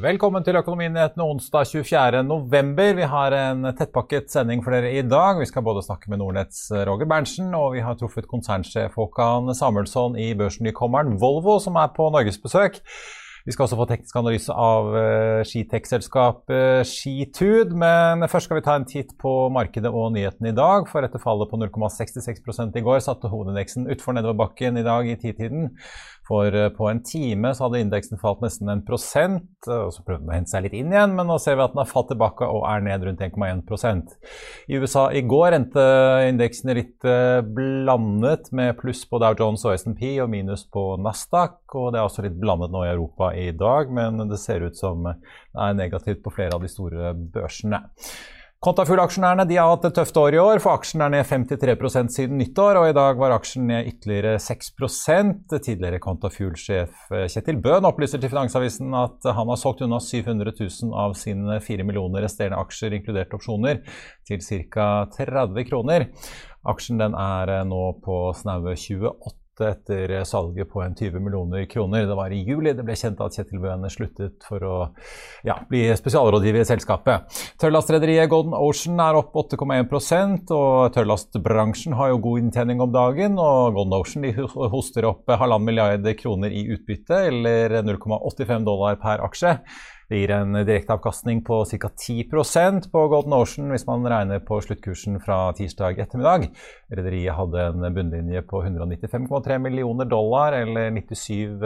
Velkommen til Økonominyhetene onsdag 24.11. Vi har en tettpakket sending for dere i dag. Vi skal både snakke med Nordnetts Roger Berntsen, og vi har truffet konsernsjef Håkan Samuelsson i børsnykommeren Volvo, som er på norgesbesøk. Vi skal også få teknisk analyse av uh, skitech-selskapet Skitude. Men først skal vi ta en titt på markedet og nyhetene i dag. For etter fallet på 0,66 i går satte hovedindeksen utfor nedoverbakken i dag i titiden. For uh, på en time så hadde indeksen falt nesten en prosent. Uh, og så prøvde den å hente seg litt inn igjen, men nå ser vi at den har falt tilbake og er ned rundt 1,1% I USA i går endte indeksen litt blandet, med pluss på Dow Jones og SMP og minus på Nasdaq. Og det er også litt blandet nå i Europa i dag, men det ser ut som det er negativt på flere av de store børsene. Kontafugl-aksjonærene har hatt et tøft år i år, for aksjen er ned 53% siden nyttår. og I dag var aksjen ned ytterligere 6% Tidligere Kontafugl-sjef Kjetil Bøhn opplyser til Finansavisen at han har solgt unna 700 000 av sine 4 millioner resterende aksjer, inkludert opsjoner, til ca. 30 kroner. Aksjen er nå på snaue 28 etter salget på en 20 millioner kroner. Det var i juli det ble kjent at Kjetil Bøhn sluttet for å ja, bli spesialrådgiver i selskapet. Tørrlastrederiet Golden Ocean er opp 8,1% og tørrlastbransjen har jo god inntjening om dagen. og Golden Ocean hoster opp halvannen milliarder kroner i utbytte, eller 0,85 dollar per aksje. Det gir en direkteavkastning på ca. 10% på Golden Ocean hvis man regner på sluttkursen fra tirsdag ettermiddag. Rederiet hadde en bunnlinje på 195,3 millioner dollar, eller 97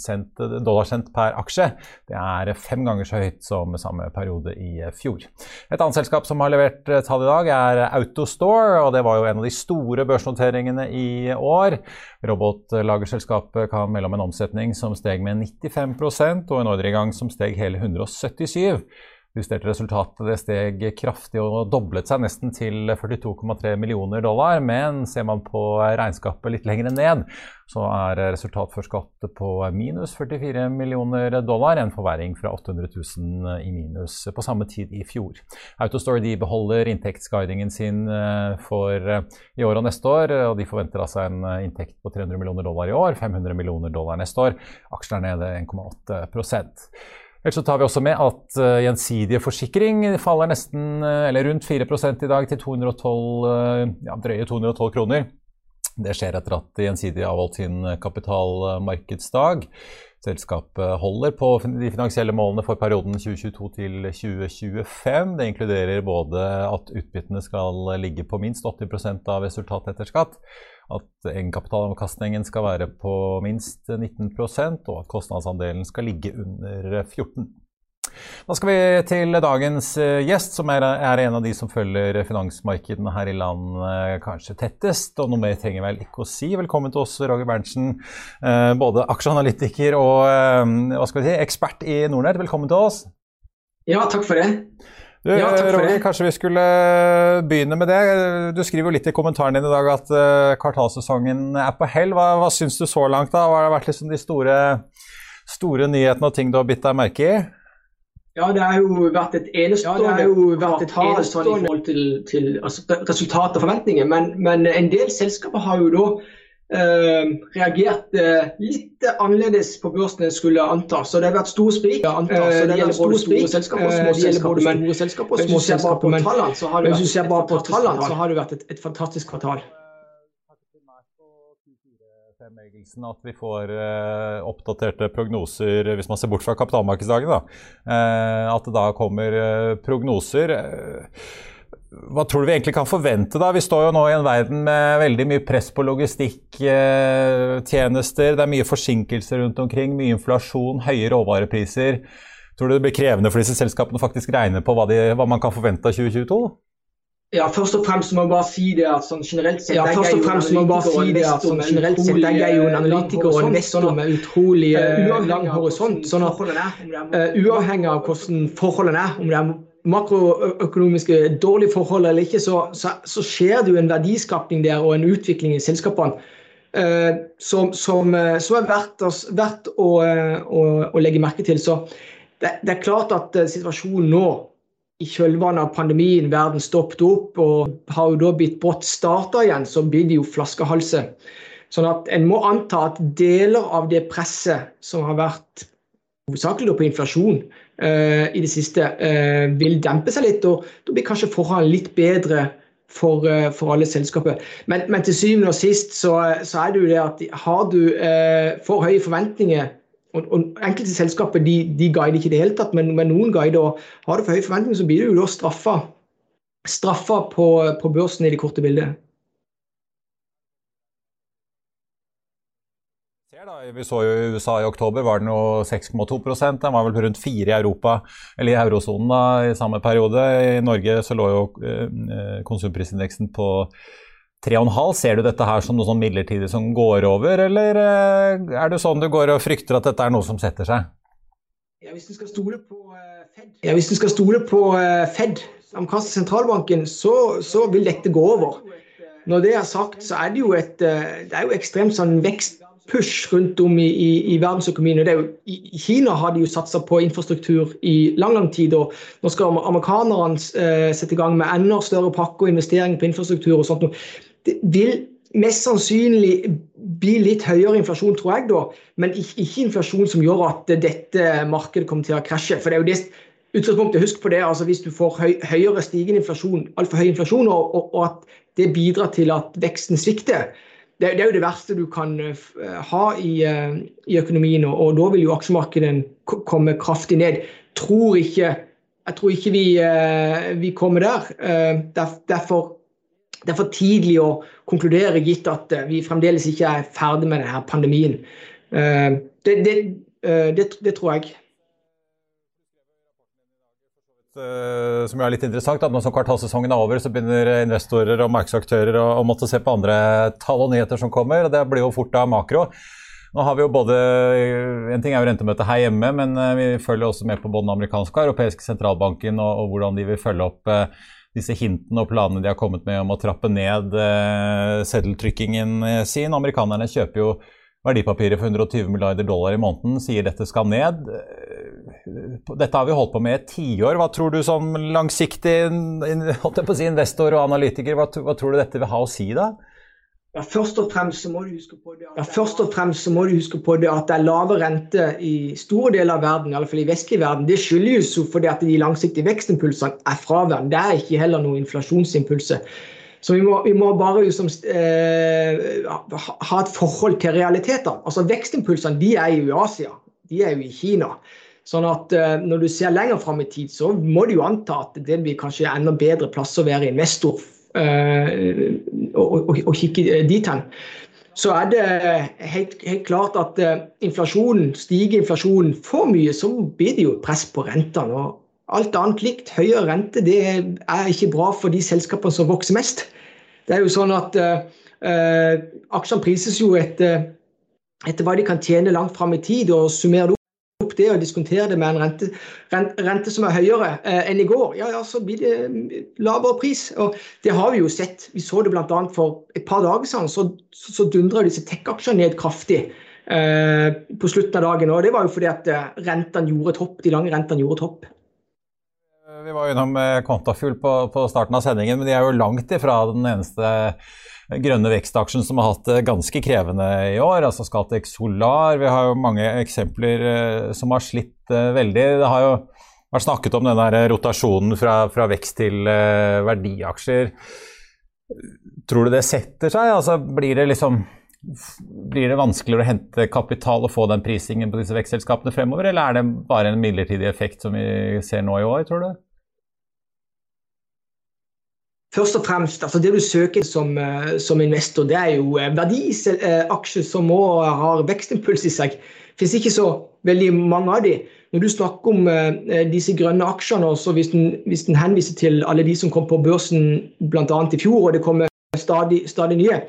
cent, dollarcent per aksje. Det er fem ganger så høyt som samme periode i fjor. Et annet selskap som har levert tall i dag, er Autostore. og Det var jo en av de store børsnoteringene i år. Robotlagerselskapet kan melde om en omsetning som steg med 95% og en ordreinngang som steg hele 177. Justerte resultatet det steg kraftig og doblet seg nesten til 42,3 millioner dollar. Men ser man på regnskapet litt lenger ned, så er resultat før skatt på minus 44 millioner dollar. En forverring fra 800 000 i minus på samme tid i fjor. Autostore de beholder inntektsguidingen sin eh, for i år og neste år. og De forventer altså en inntekt på 300 millioner dollar i år, 500 millioner dollar neste år. Aksjene er nede 1,8 Ellers så tar vi også med at uh, gjensidige forsikring faller nesten, uh, eller rundt 4 i dag til 212, uh, ja, drøye 212 kroner. Det skjer etter at Gjensidige avholdt sin kapitalmarkedsdag. Selskapet holder på de finansielle målene for perioden 2022 til 2025. Det inkluderer både at utbyttene skal ligge på minst 80% av resultatet etter skatt, at egenkapitalavkastningen skal være på minst 19 og at kostnadsandelen skal ligge under 14 da skal vi til dagens eh, gjest, som er, en av de som følger finansmarkedene her i landet kanskje tettest. Og noe mer trenger vel ikke å si. Velkommen til oss, Roger Berntsen. Eh, både aksjeanalytiker og eh, hva skal vi si, ekspert i Nordnett. Velkommen til oss. Ja, takk for det. Du, ja, Roger, kanskje vi skulle begynne med det. Du skriver jo litt i kommentaren din i dag at uh, kvartalsesongen er på hell. Hva, hva syns du så langt, da? Hva har vært liksom de store, store nyhetene og ting du har bitt deg merke i? Ja, det har jo vært et enestående ja, vært et enestående i forhold til, til altså, resultat og forventninger. Men, men, en del selskaper har jo da Uh, reagert uh, litt annerledes på børsen enn skulle anta. Så det har vært stor sprik. Uh, det, det gjelder både store selskaper og små selskaper. Men hvis du ser bare på tallene, så har det vært, et, tallene, så har det vært et, et fantastisk kvartal. At vi får oppdaterte prognoser, hvis man ser bort fra kapitalmarkedsdagen. Da. at det da kommer prognoser. Hva tror du vi egentlig kan forvente? da? Vi står jo nå i en verden med veldig mye press på logistikktjenester. Det er mye forsinkelser rundt omkring, mye inflasjon, høye råvarepriser. Tror du det blir krevende for disse selskapene å faktisk regne på hva, de, hva man kan forvente av 2022? Ja, først og fremst må man bare si det at sånn generelt sett ja, først og fremst må man bare si det at sånn generelt sett jeg er jo en analytiker og investor med utrolig uh, lang horisont. sånn at uh, Uavhengig av hvordan forholdene er, om det er makroøkonomiske dårlige forhold eller ikke, så, så, så, skjer det jo en verdiskapning der og en utvikling i selskapene eh, som, som, eh, som, er verdt, verdt å, eh, å, å, legge merke til. Så det, det, er klart at eh, situasjonen nå, i kjølvannet av pandemien, verden stoppet opp og har jo da blitt brått starta igjen, så blir det jo flaskehalser. Sånn at en må anta at deler av det presset som har vært hovedsakelig på inflasjon, i det siste uh, vil dempe seg litt. og Da blir kanskje forholdene litt bedre for, uh, for alle selskaper. Men, men, til syvende og sist så, så, er det jo det at har du for høye forventninger og, og Enkelte selskaper de, de guider ikke i det hele tatt, men, men noen guider. og Har du for høye forventninger, så blir du jo da straffa, straffa på, på børsen i det korte bildet. Vi så jo i USA i oktober var den jo 6,2% Den var vel rundt 4 i Europa, eller i eurosonen da, i samme periode. I Norge så lå jo eh, konsumprisindeksen på 3,5. Ser du dette her som noe sånn midlertidig som går over, eller eh, er det sånn du går og frykter at dette er noe som setter seg? Ja, Hvis du skal stole på uh, Fed, ja, hvis du skal stole på Fed amerikanske sentralbanken, så, så, vil dette gå over. Når det er sagt, så er det jo et det er jo ekstremt sånn vekst push rundt om i, i, i verdensøkonomien. og jo, I Kina har jo satsa på infrastruktur i lang lang tid. og Nå skal amerikanerne eh, sette i gang med enda større pakker og investeringer på infrastruktur. og sånt. Det vil mest sannsynlig bli litt høyere inflasjon, tror jeg, da, men ikke, ikke inflasjon som gjør at dette markedet kommer til å krasje. for det er jo det utgangspunktet, Husk på det, altså hvis du får høy, høyere stigende inflasjon, altfor høy inflasjon, og, og, og, at det bidrar til at veksten svikter, det, det, er jo det verste du kan uh, ha i, uh, i økonomien. Og, og, da vil jo aksjemarkedet komme kraftig ned. Tror ikke, jeg tror ikke vi, vi kommer der. derfor det er for tidlig å konkludere, gitt at vi fremdeles ikke er ferdig med denne pandemien. Det, det, det, det tror jeg. Eh, som er litt interessant, at Nå som kvartalsesongen er over, så begynner investorer og markedsaktører å, å, måtte se på andre tall og nyheter som kommer. og Det blir jo fort av makro. Nå har vi jo både, En ting er jo rentemøtet her hjemme, men eh, vi følger også med på både den amerikanske og europeiske sentralbanken og, og, hvordan de vil følge opp eh, disse hintene og planene de har kommet med om å trappe ned eh, seddeltrykkingen sin. Amerikanerne kjøper jo verdipapirer for 120 milliarder dollar i måneden, sier dette skal ned. Dette har vi holdt på med i et tiår. Hva tror du som langsiktig si, investor og analytiker, hva, hva, tror du dette vil ha å si da? Ja, først og fremst så må du huske på det at, ja, først og fremst så må du huske på det at det er lave rente i store deler av verden, i alle fall i vestlig verden. Det skyldes jo fordi at de langsiktige vekstimpulsene er fraværende. Det er ikke heller noen inflasjonsimpulser. Så vi må, vi må bare liksom, eh, ha et forhold til realiteter. Altså Vekstimpulsene de er jo i Asia, de er jo i Kina. Sånn at eh, Når du ser lenger fram i tid, så må du jo anta at det blir kanskje enda bedre plass å være investor eh, og, og, og, kikke dit hen. Så er det helt, helt klart at eh, inflasjonen, stiger inflasjonen for mye, så blir det jo press på rentene. og Alt annet likt, høyere rente det er ikke bra for de selskapene som vokser mest. Det er jo sånn at uh, Aksjene prises jo etter, etter, hva de kan tjene langt fram i tid. og Summerer du opp det og diskutere det med en rente, rente, rente som er høyere eh, enn i går, ja, ja, så blir det lavere pris. og Det har vi jo sett. Vi så det bl.a. for et par dager siden. Så, så, så dundra disse tech-aksjene ned kraftig. Eh, på slutten av dagen. og Det var jo fordi at rentene gjorde et hopp, de lange rentene gjorde et hopp. Vi var innom Kontafugl på, på, starten av sendingen, men de er jo langt ifra den eneste grønne vekstaksjen som har hatt det ganske krevende i år. altså Scatec Solar. Vi har jo mange eksempler eh, som har slitt eh, veldig. Det har jo vært snakket om den der rotasjonen fra, fra vekst til verdiaksjer. Tror du det setter seg? Altså blir det liksom blir det vanskeligere å hente kapital og få den prisingen på disse vekstselskapene fremover, eller er det bare en midlertidig effekt som vi ser nå i år, tror du? Først og fremst, altså Det du søker som, eh, som investor, det er jo eh, verdiaksjer som òg har vekstimpuls i seg. Det finnes ikke så veldig mange av de. Når du snakker om disse grønne aksjene, også hvis den, hvis den, henviser til alle de som kom på børsen bl.a. i fjor, og det kommer stadig, stadig nye,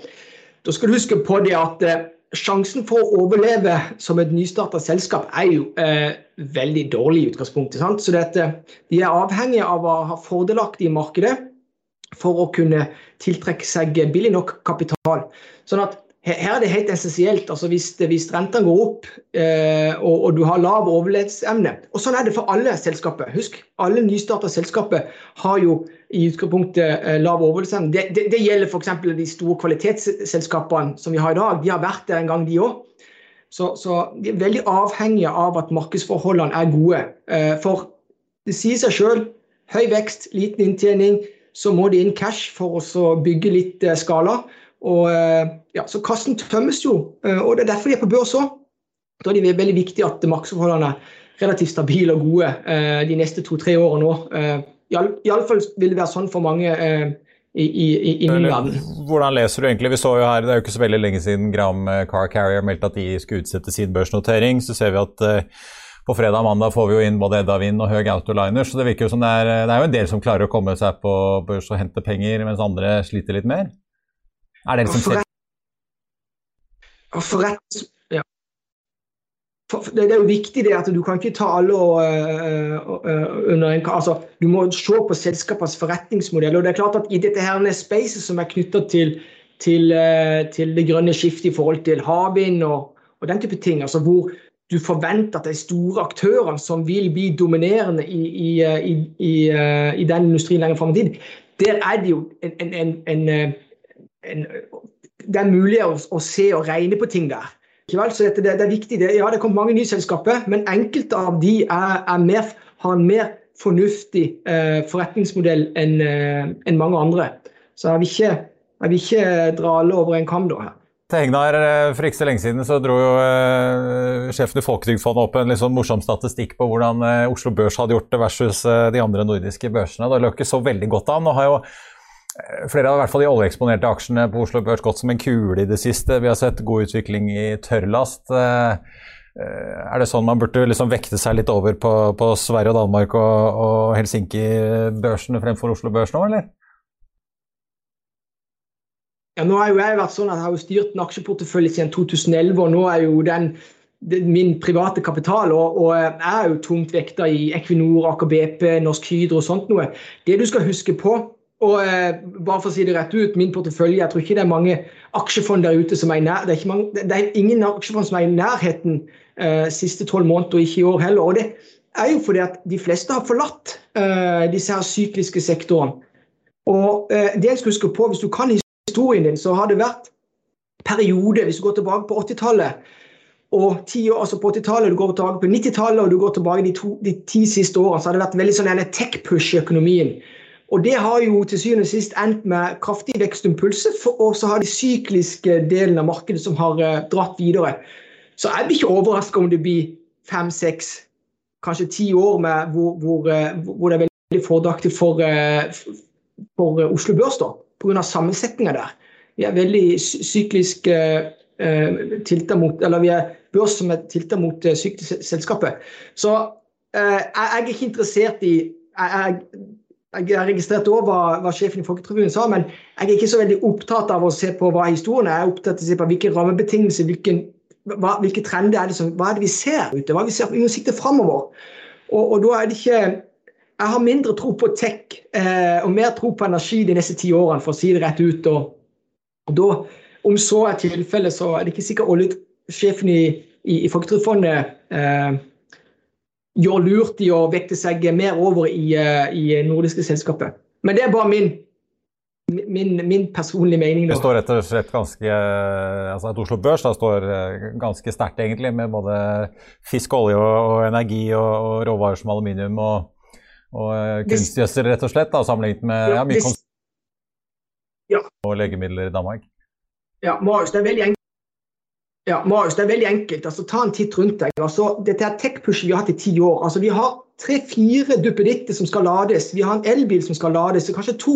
da skal du huske på det at sjansen for å overleve som et nystarta selskap er jo eh, veldig dårlig i utgangspunktet. Sant? Så dette, de er avhengige av å ha fordelaktig i markedet for å kunne tiltrekke seg billig nok kapital. Sånn at her er det helt essensielt. altså Hvis, hvis rentene går opp eh, og, og, du har lav overlevelsesevne Og sånn er det for alle selskaper. Husk, alle nystarta selskaper har jo i utgangspunktet eh, lav overlevelsesevne. Det, det, det gjelder f.eks. de store kvalitetsselskapene som vi har i dag. De har vært der en gang, de òg. Så, så, de er veldig avhengige av at markedsforholdene er gode. For det sier seg sjøl, høy vekst, liten inntjening, så må de inn cash for å bygge litt skala. Og, ja, så kassen tømmes jo, og det er derfor de er på børs òg. Da er det veldig viktig at markedsforholdene er relativt stabile og gode de neste to-tre årene òg. Iallfall vil det være sånn for mange i, i, i min verden. Hvordan leser du egentlig? Vi så jo her, Det er jo ikke så veldig lenge siden Gram eh, Car Carrier meldte at de skulle utsette sin børsnotering. Så ser vi at på fredag og mandag får vi jo inn både Edda Wind og Høg Autoliner. Så det virker jo som det er, det er jo en del som klarer å komme seg på børs og hente penger, mens andre sliter litt mer. Er det liksom Forrett, forrett, det er jo viktig det at du kan ikke ta alle og under en altså, Du må se på selskapets forretningsmodell. og det er klart at I dette her spacet som er knytta til, til, til, det grønne skiftet i forhold til havvind og, og, den type ting, altså hvor du forventer at de store aktørene som vil bli dominerende i, i, i, i den industrien lenger fram i tid, der er det jo en, en, en, en det er mulig å, å se og regne på ting der. Så det, det, er viktig. Det, ja, det kom mange nye selskaper, men enkelte av de er, er mer, har en mer fornuftig eh, forretningsmodell enn eh, en mange andre. Så jeg vil ikke, jeg vil ikke dra alle over en kam da her. Til Hegnar, eh, For ikke så lenge siden så dro jo eh, sjefen i Folketrygdfondet opp en litt sånn morsom statistikk på hvordan eh, Oslo Børs hadde gjort det versus eh, de andre nordiske børsene. Det lå ikke så veldig godt an. Nå har jo Eh, flere av i hvert fall de oljeeksponerte aksjene på Oslo Børs gått som en kule i det siste. Vi har sett god utvikling i tørrlast. Eh, er det sånn man burde liksom vekte seg litt over på, på Sverige og Danmark og, og Helsinki-børsene fremfor Oslo Børs nå, eller? Ja, nå har jo jeg vært sånn at jeg har styrt en aksjeportefølje siden 2011, og nå er jo den min private kapital, og, og jeg er jo tungt vekta i Equinor, Aker BP, Norsk Hydro og sånt noe. Det du skal huske på, og eh, bare for å si det rett ut, min portefølje, jeg tror ikke det er mange aksjefond der ute som er i nær, det er, mange, det er ingen aksjefond som er i nærheten eh, siste tolv måneder, og ikke i år heller. Og det er jo fordi at de fleste har forlatt eh, disse her sykliske sektorene. Og eh, det jeg skal huske på, hvis du kan historien din, så har det vært periode, hvis du går tilbake på 80-tallet og ti år, altså på 80-tallet, du går tilbake på 90-tallet og du går tilbake de, to, de ti siste årene, så har det vært veldig sånn tech-push i økonomien. Og Det har jo til syvende og sist endt med kraftig vekstimpulser, og så har de sykliske delen av markedet som har uh, dratt videre. Så jeg blir ikke overraska om det blir fem, seks, kanskje ti år med, hvor, hvor, uh, hvor, det er veldig fordelaktig for, uh, for Oslo Børs, da, pga. sammensetninga der. Vi er veldig syklisk tilta mot Eller vi er børs som er tilta mot sykliske selskapet. Så jeg er ikke interessert i jeg, jeg jeg har registrert også hva, hva, sjefen i Folketribunen sa, men jeg er ikke så veldig opptatt av å se på hva historien er. Jeg er opptatt av å se på hvilke rammebetingelser, hvilken, hva, hvilke trender er det som, hva er det vi ser ute, hva vi ser vi sikter framover. Og, og, da er det ikke Jeg har mindre tro på tech eh, og mer tro på energi de neste ti årene, for å si det rett ut. Og, og da, om så er tilfellet, så er det ikke sikkert oljesjefen i, i, i Folketrygdfondet eh, gjør lurt i å vekte seg mer over i, eh, i nordiske selskapet. Men det er bare min, min, min personlige mening. Det står rett og slett ganske altså At Oslo Børs da står eh, ganske sterkt, egentlig, med både fisk, olje og, og energi og, og, råvarer som aluminium og, og eh, kunstgjødsel, rett og slett, da, sammenlignet med ja, mye ja. og legemidler i Danmark. Ja, Marius, det er veldig enkelt. Ja, Marius, det er veldig enkelt. Altså, ta en titt rundt deg. Altså, dette er tech-pushet vi har hatt i ti år. Altså, vi har tre-fire duppeditter som skal lades. Vi har en elbil som skal lades, kanskje to.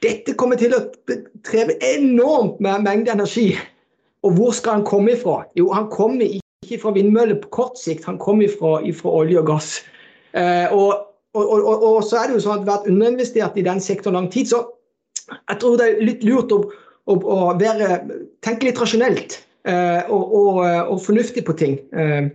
Dette kommer til å kreve enormt med mengde energi. Og hvor skal han komme ifra? Jo, han kommer ikke fra vindmøller på kort sikt, han kommer ifra, ifra olje og gass. Eh, og, og, og, og, så er det jo sånn at vært underinvestert i den sektoren lang tid. Så jeg tror det er litt lurt å, å, å være, tenke litt rasjonelt. Eh, og, og, og, fornuftig på ting. Eh,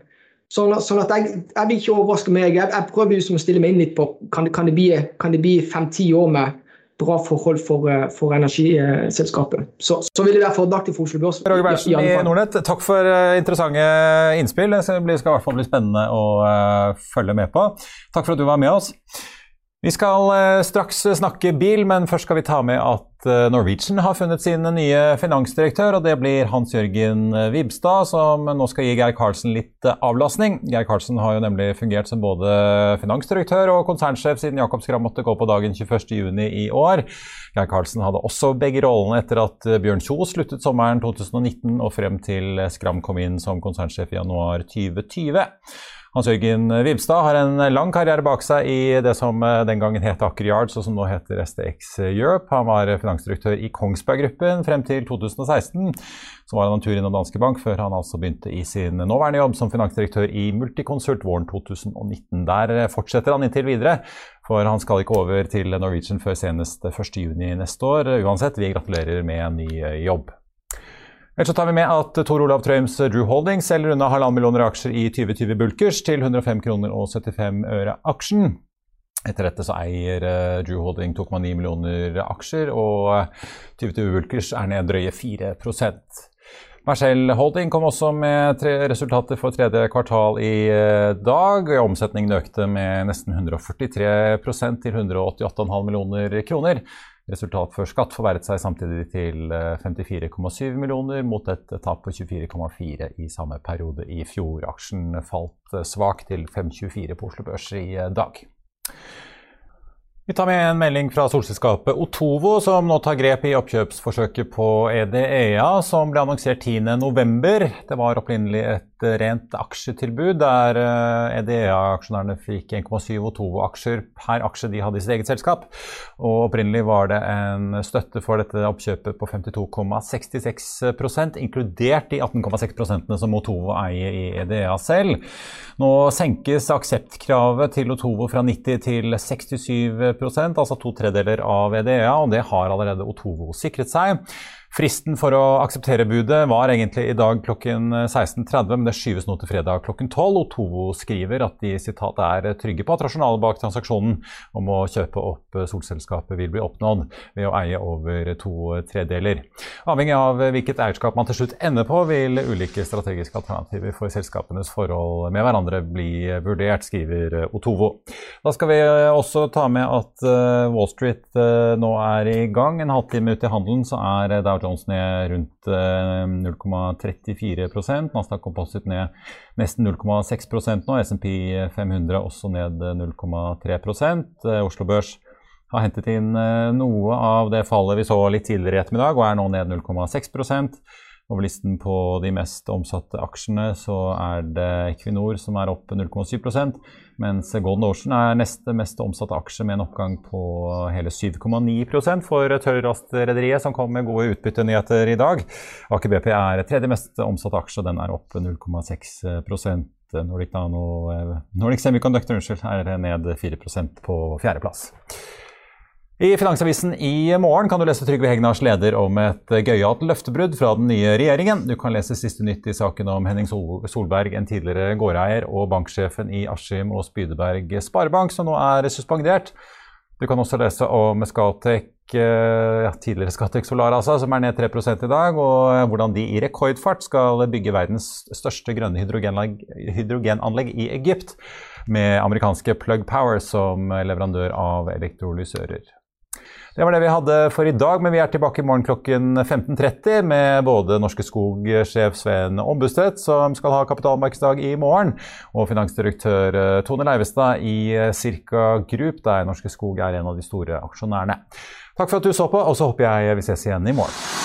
sånn, sånn at jeg, jeg vil ikke overraske meg. Jeg, jeg prøver liksom å stille meg inn litt på kan det, kan det bli fem-ti år med bra forhold for, for energiselskapet. Så, så, vil det være fordelaktig for Oslo Børs. Roger Berntsen i, i Nordnett, takk for interessante innspill. Det skal i hvert fall bli spennende å uh, følge med på. Takk for at du var med oss. Vi skal eh, straks snakke bil, men først skal vi ta med at eh, Norwegian har funnet sin nye finansdirektør, og det blir Hans-Jørgen Vibstad, som nå skal gi Geir Karlsen litt avlastning. Geir Karlsen har jo nemlig fungert som både finansdirektør og konsernsjef siden Jakob Skram måtte gå på dagen 21.6 i år. Geir Karlsen hadde også begge rollene etter at Bjørn Kjos sluttet sommeren 2019 og frem til Skram kom inn som konsernsjef i januar 2020. Hans-Jørgen Vibstad har en lang karriere bak seg i det som eh, den gangen het Aker Yards, og som nå heter STX Europe. Han var finansdirektør i Kongsberg Gruppen frem til 2016. Så var han en tur innom Danske Bank før han altså begynte i sin nåværende jobb som finansdirektør i Multiconsult våren 2019. Der fortsetter han inntil videre, for han skal ikke over til Norwegian før senest 1.6 neste år. Uansett, vi gratulerer med en ny jobb. Ellers så tar vi med at Tor Olav Trøims Drew Holding selger unna halvannen millioner aksjer i 2020 Bulkers til 105 kroner og 75 øre aksjen. Etter dette så eier uh, Drew Holding 2,9 millioner aksjer, og 2020 Bulkers er ned drøye 4% Marcel Holding kom også med resultater for tredje kvartal i uh, dag. Omsetningen økte med nesten 143% til 188,5 millioner kroner. Resultat før skatt forverret seg samtidig til 54,7 eh, millioner, mot et tap på 24,4 i samme periode i fjor. Aksjen falt eh, svakt til 5,24 på Oslo Børs i eh, dag. Vi tar med en melding fra solselskapet Otovo, som nå tar grep i oppkjøpsforsøket på EDEA, som ble annonsert 10.11. Det var opprinnelig et rent aksjetilbud der EDEA-aksjonærene fikk 1,7 Otovo-aksjer per aksje de hadde i sitt eget selskap. Og opprinnelig var det en støtte for dette oppkjøpet på 52,66% inkludert de 18,6 som Otovo eier i EDEA selv. Nå senkes akseptkravet til Otovo fra 90 til 67% altså to tredeler av EDEA, og det har allerede Otovo sikret seg. Fristen for å akseptere budet var egentlig i dag klokken 16.30, men det skyves nå til fredag klokken 12. Otovo skriver at de citat, er trygge på at rasjonalet bak transaksjonen om å kjøpe opp solselskapet vil bli oppnådd ved å eie over to tredeler. Avhengig av hvilket eierskap man til slutt ender på, vil ulike strategiske alternativer for selskapenes forhold med hverandre bli vurdert, skriver Otovo. Da skal vi også ta med at eh, Wall Street eh, nå er i gang. En halvtime ut i handelen så er Dow Jones ned rundt 0,34 eh, Nasdaq Composite ned nesten 0,6% nå. SMP 500 også ned 0,3 eh, Oslo Børs har hentet inn eh, noe av det fallet vi så litt tidligere i ettermiddag, og er nå ned 0,6 over listen på de mest omsatte aksjene så er det Equinor som er opp 0,7% mens Golden Ocean er neste mest omsatte aksje med en oppgang på hele 7,9% for tørrrostrederiet, som kom med gode utbyttenyheter i dag. Aker BP er tredje mest omsatte aksje, den er opp 0,6 Nordic, Nano, Nordic Semiconductor unnskyld, er ned 4% på fjerdeplass. I Finansavisen i morgen kan du lese Trygve Hegnars leder om et gøyalt løftebrudd fra den nye regjeringen. Du kan lese siste nytt i saken om Henning Solberg, en tidligere gårdeier, og banksjefen i Askim og Spydeberg Sparebank, som nå er suspendert. Du kan også lese om Scatec, ja, tidligere Scatec Solar, altså, som er ned 3 i dag, og hvordan de i rekordfart skal bygge verdens største grønne hydrogenanlegg i Egypt, med amerikanske Plug Power som leverandør av elektrolysører. Det var det vi hadde for i dag, men vi er tilbake i morgen klokken 15.30 med både Norske Skog-sjef Sven Ombustvedt, som skal ha kapitalmarkedsdag i morgen, og finansdirektør eh, Tone Leivestad i Cirka Circa Group, der Norske Skog er en av de store aksjonærene. Takk for at du så på, og så håper jeg vi ses igjen i morgen.